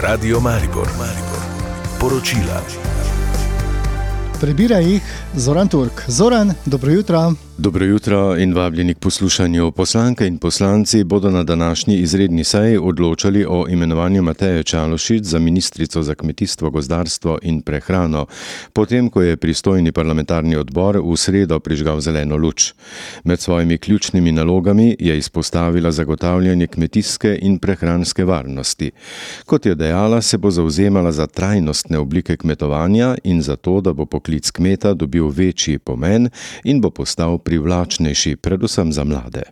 Radio Maribor, Maribor. Poročila. Prebira jih Zoran Turk. Zoran, dobro jutro. Dobro jutro in vabljeni k poslušanju. Poslanke in poslanci bodo na današnji izredni seji odločali o imenovanju Mateje Čalošic za ministrico za kmetijstvo, gozdarstvo in prehrano, potem ko je pristojni parlamentarni odbor v sredo prižgal zeleno luč. Med svojimi ključnimi nalogami je izpostavila zagotavljanje kmetijske in prehranske varnosti. Kot je dejala, se bo zauzemala za trajnostne oblike kmetovanja in za to, da bo poklic kmeta dobil večji pomen in bo postal privlačnejši, predvsem za mlade.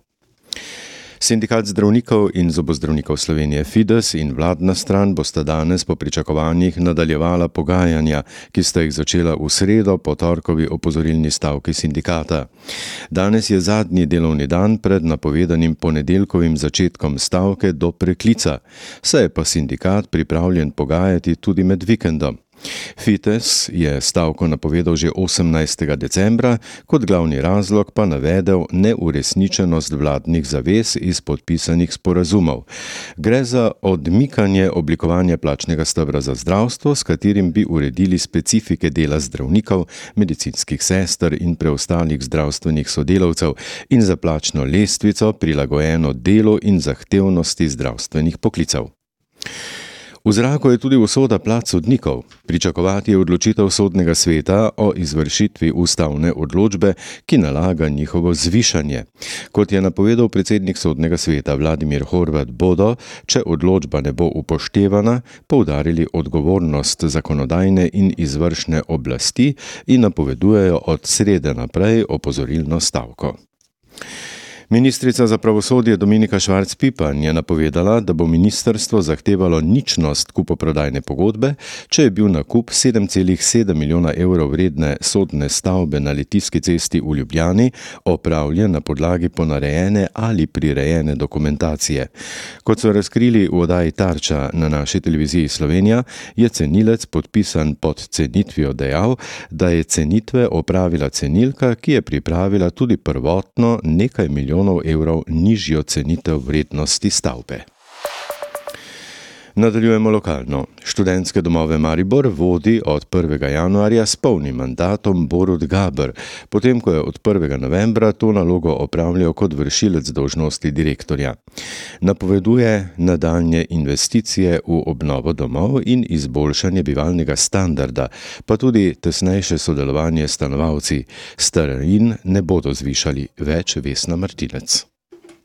Sindikat zdravnikov in zobozdravnikov Slovenije Fides in vladna stran bosta danes po pričakovanjih nadaljevala pogajanja, ki sta jih začela v sredo po torkovi opozorilni stavki sindikata. Danes je zadnji delovni dan pred napovedanim ponedeljkovim začetkom stavke do preklica, saj je pa sindikat pripravljen pogajati tudi med vikendom. Fites je stavko napovedal že 18. decembra, kot glavni razlog pa navedel neuresničenost vladnih zavez iz podpisanih sporazumov. Gre za odmikanje oblikovanja plačnega stebra za zdravstvo, s katerim bi uredili specifike dela zdravnikov, medicinskih sester in preostalih zdravstvenih sodelavcev in za plačno lestvico prilagojeno delu in zahtevnosti zdravstvenih poklicev. V zraku je tudi usoda plat sodnikov. Pričakovati je odločitev sodnega sveta o izvršitvi ustavne odločbe, ki nalaga njihovo zvišanje. Kot je napovedal predsednik sodnega sveta Vladimir Horvat, bodo, če odločba ne bo upoštevana, poudarili odgovornost zakonodajne in izvršne oblasti in napovedujejo od srede naprej opozorilno stavko. Ministrica za pravosodje Dominika Švarc-Pipan je napovedala, da bo ministrstvo zahtevalo ničnost kupoprodajne pogodbe, če je bil nakup 7,7 milijona evrov vredne sodne stavbe na Litijski cesti v Ljubljani opravljen na podlagi ponarejene ali prirejene dokumentacije. Kot so razkrili v oddaji Tarča na naši televiziji Slovenija, je cenilec podpisan pod cenitvijo dejal, da je cenitve opravila cenilka, ki je pripravila tudi prvotno nekaj milijonov milijonov evrov nižjo cenitev vrednosti stavbe. Nadaljujemo lokalno. Študentske domove Maribor vodi od 1. januarja s polnim mandatom Borod Gaber, potem ko je od 1. novembra to nalogo opravljal kot vršilec dožnosti direktorja. Napoveduje nadaljne investicije v obnovo domov in izboljšanje bivalnega standarda, pa tudi tesnejše sodelovanje s stanovalci. Starin ne bodo zvišali več Vesna Martinec.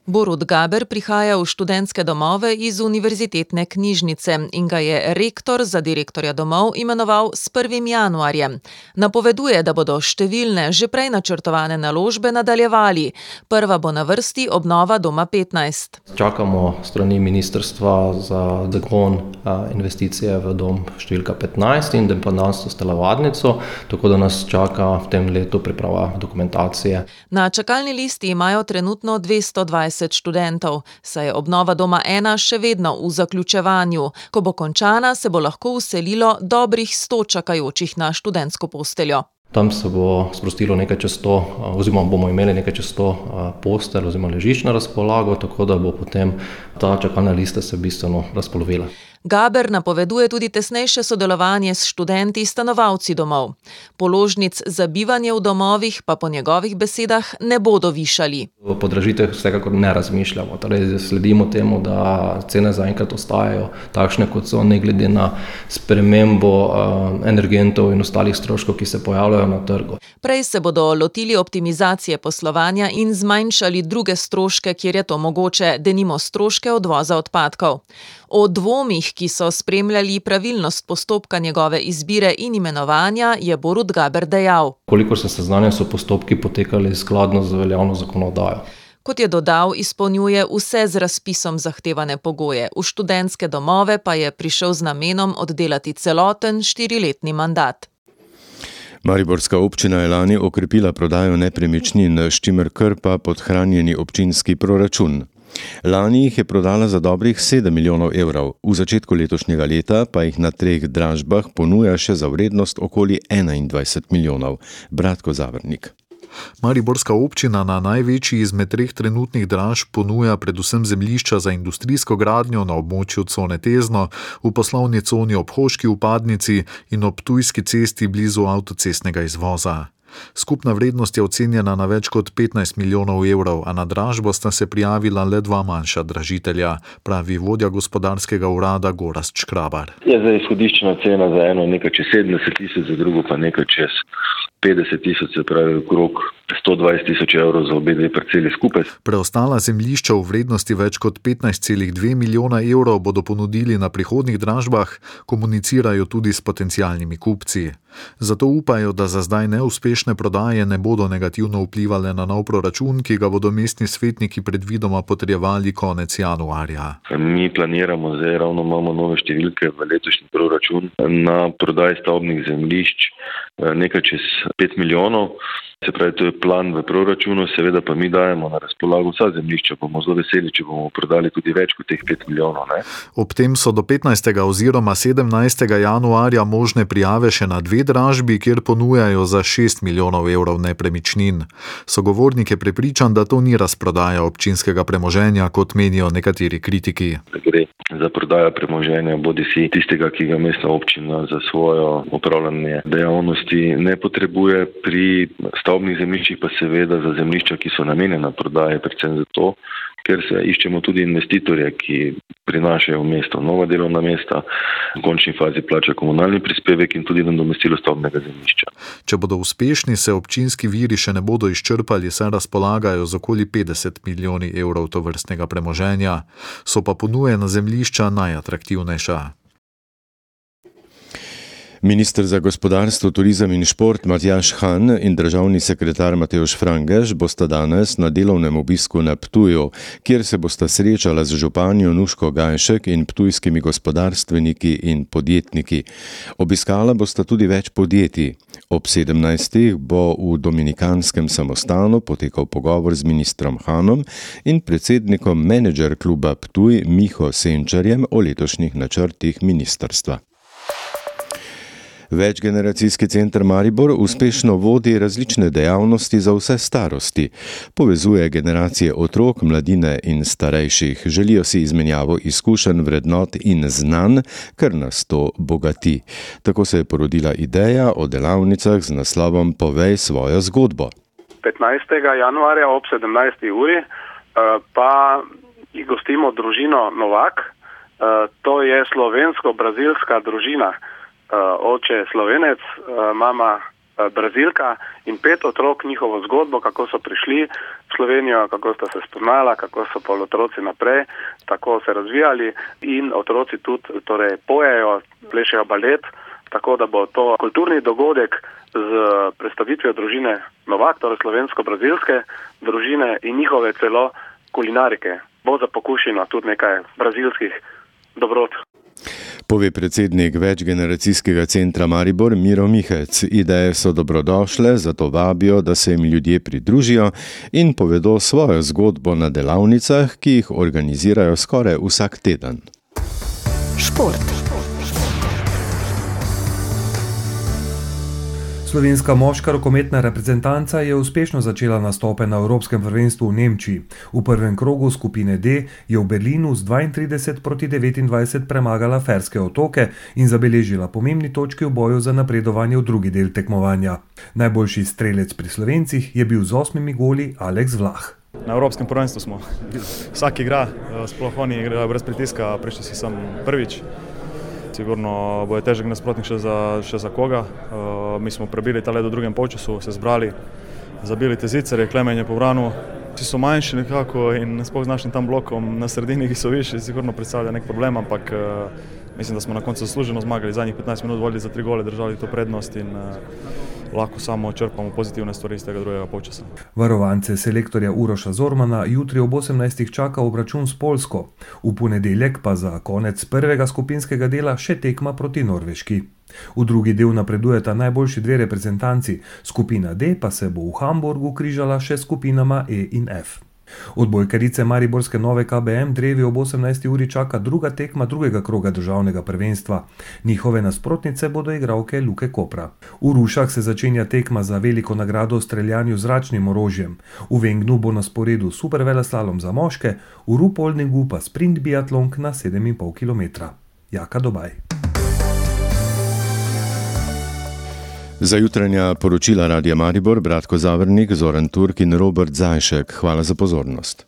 Borut Gaber prihaja v študentske domove iz univerzitetne knjižnice in ga je rektor za direktorja domov imenoval s 1. januarjem. Napoveduje, da bodo številne že prej načrtovane naložbe nadaljevali. Prva bo na vrsti obnova doma 15. Čakamo strani ministrstva za zagon investicije v dom številka 15 in dependansko stelovadnico, tako da nas čaka v tem letu priprava dokumentacije. Na čakalni listi imajo trenutno 220 študentov, saj je obnova doma ena še vedno v zaključevanju. Ko bo končana, se bo lahko uselilo dobrih sto čakajočih na študentsko posteljo. Tam se bo sprostilo nekaj čez to, oziroma bomo imeli nekaj čez to postelj oziroma ležišče na razpolago, tako da bo potem ta čakalna lista se bistveno razpolovila. Gaber napoveduje tudi tesnejše sodelovanje s študenti, stanovalci domov. Položnic za bivanje v domovih pa po njegovih besedah ne bodo višali. O podražitev vsekakor ne razmišljamo. Torej, sledimo temu, da cene zaenkrat ostajajo takšne, kot so, ne glede na spremembo energentov in ostalih stroškov, ki se pojavljajo na trgu. Prej se bodo lotili optimizacije poslovanja in zmanjšali druge stroške, kjer je to mogoče, denimo stroške odvoza odpadkov. O dvomih, ki so spremljali pravilnost postopka njegove izbire in imenovanja, je Borut Gaber dejal: Kolikor sem seznanjen, so postopki potekali skladno z veljavno zakonodajo. Kot je dodal, izpolnjuje vse z razpisom zahtevane pogoje, v študentske domove pa je prišel z namenom oddelati celoten štiriletni mandat. Mariborska občina je lani okrepila prodajo nepremičnin, s čimer krpa podhranjeni občinski proračun. Lani jih je prodala za dobrih 7 milijonov evrov, v začetku letošnjega leta pa jih na treh dražbah ponuja še za vrednost okoli 21 milijonov. Bratko Zavrnik. Mariborska občina na največji izmed treh trenutnih draž ponuja predvsem zemljišča za industrijsko gradnjo na območju cone Tezno, v poslovni coni ob Hoški upadnici in ob Tujski cesti blizu avtocestnega izvoza. Skupna vrednost je ocenjena na več kot 15 milijonov evrov, a na dražbo sta se prijavila le dva manjša dražitelja, pravi vodja gospodarskega urada Gorast Škrabar. Je za izhodiščna cena za eno nekaj čez 70 tisoč, za drugo pa nekaj čez 50 tisoč, se pravi okrog 120 tisoč evrov za obe dve parceli skupaj. Preostala zemljišča v vrednosti več kot 15,2 milijona evrov bodo ponudili na prihodnih dražbah, komunicirajo tudi s potencijalnimi kupci. Zato upajo, da za zdaj neuspešne prodaje ne bodo negativno vplivali na nov proračun, ki ga bodo mestni svetniki predvidoma potrebovali konec januarja. Mi planiramo, zdaj ravno imamo nove številke v letošnji proračun na prodaji stavbnih zemljišč nekaj čez 5 milijonov. Se pravi, to je plan v proračunu, seveda pa mi dajemo na razpolago vsa zemljišča. Bomo zelo veseli, če bomo prodali tudi več kot teh 5 milijonov. Ne? Ob tem so do 15. oziroma 17. januarja možne prijave še na dve dražbi, kjer ponujajo za 6 milijonov evrov nepremičnin. Sogovornik je prepričan, da to ni razprodaja občinskega premoženja, kot menijo nekateri kritiki. Gre za prodajo premoženja, bodi si tistega, ki ga mestna občina za svojo upravljanje dejavnosti ne potrebuje pri stavbnih zemljiščih, pa seveda za zemljišča, ki so namenjena prodaji, predvsem zato, ker se iščemo tudi investitorje, ki prinašajo v mesto nova delovna mesta, v končni fazi plača komunalni prispevek in tudi nadomestilo stavbnega zemljišča. Če bodo uspešni, se občinski viri še ne bodo izčrpali, saj razpolagajo z okoli 50 milijoni evrov to vrstnega premoženja, so pa ponujena zemljišča najatraktivnejša. Ministr za gospodarstvo, turizem in šport Matjaš Han in državni sekretar Mateoš Frangež bosta danes na delovnem obisku na Ptuju, kjer se bosta srečala z županjo Nuško Gajšek in ptujskimi gospodarstveniki in podjetniki. Obiskala bosta tudi več podjetij. Ob 17. bo v Dominikanskem samostanu potekal pogovor z ministrom Hanom in predsednikom menedžer kluba Ptuj Miho Senčarjem o letošnjih načrtih ministrstva. Večgeneracijski center Maribor uspešno vodi različne dejavnosti za vse starosti. Povezuje generacije otrok, mladine in starejših. Želijo si izmenjavo izkušenj, vrednot in znanj, kar nas to bogati. Tako se je porodila ideja o delavnicah z naslovom Povej svojo zgodbo. 15. januarja ob 17. uri pa gostimo družino Novak. To je slovensko-brazilska družina oče slovenec, mama brazilka in pet otrok, njihovo zgodbo, kako so prišli v Slovenijo, kako sta se spoznala, kako so pa otroci naprej tako se razvijali in otroci tudi torej, pojejo, plešejo balet, tako da bo to kulturni dogodek z predstavitvijo družine Novak, torej slovensko-brazilske družine in njihove celo kulinarike. Bo za pokušino tudi nekaj brazilskih dobrot. Pove predsednik večgeneracijskega centra Maribor Miro Mihec. Ideje so dobrodošle, zato vabijo, da se jim ljudje pridružijo in povedo svojo zgodbo na delavnicah, ki jih organizirajo skoraj vsak teden. Šport. Slovenska moška rokometna reprezentanca je uspešno začela nastope na Evropskem prvenstvu v Nemčiji. V prvem krogu skupine D je v Berlinu z 32 proti 29 premagala Ferske otoke in zabeležila pomembni točki v boju za napredovanje v drugi del tekmovanja. Najboljši strelec pri Slovencih je bil z osmimi goli Aleks Vlah. Na Evropskem prvenstvu smo. Vsak igra, sploh oni igrajo brez pritiska, prišli si sem prvič. Sigurno bo je težek nasprotnik še za, še za koga. Uh, mi smo prebili ta led v drugem polčasu, se zbrali, zabili te zicere, klemen je povranu. Vsi so manjši nekako in sploh z našim tam blokom na sredini, ki so višji, sigurno predstavlja nek problem, ampak uh, mislim, da smo na koncu zasluženo zmagali. Zadnjih 15 minut vodili za tri gole, držali to prednost in uh, lahko samo črpamo pozitivne stvari iz tega drugega polčasa. Varovance selektorja Uroša Zormana jutri ob 18. čaka obračun s Polsko, v ponedeljek pa za konec prvega skupinskega dela še tekma proti Norveški. V drugi del napredujeta najboljši dve reprezentanci, skupina D pa se bo v Hamburgu križala še skupinama E in F. Odbojkarice Mariborske nove KBM drevi ob 18. uri čaka druga tekma drugega kroga državnega prvenstva. Njihove nasprotnice bodo igralke Luke Kopra. V Rušah se začenja tekma za veliko nagrado o streljanju zračnim orožjem. V Vengnu bo na sporedu superveleslalom za moške, v Rupoldningu pa sprint biatlonk na 7,5 km. Jaka Dobaj. Za jutranja poročila Radia Maribor, Bratko Zavrnik, Zoran Turk in Robert Zajšek. Hvala za pozornost.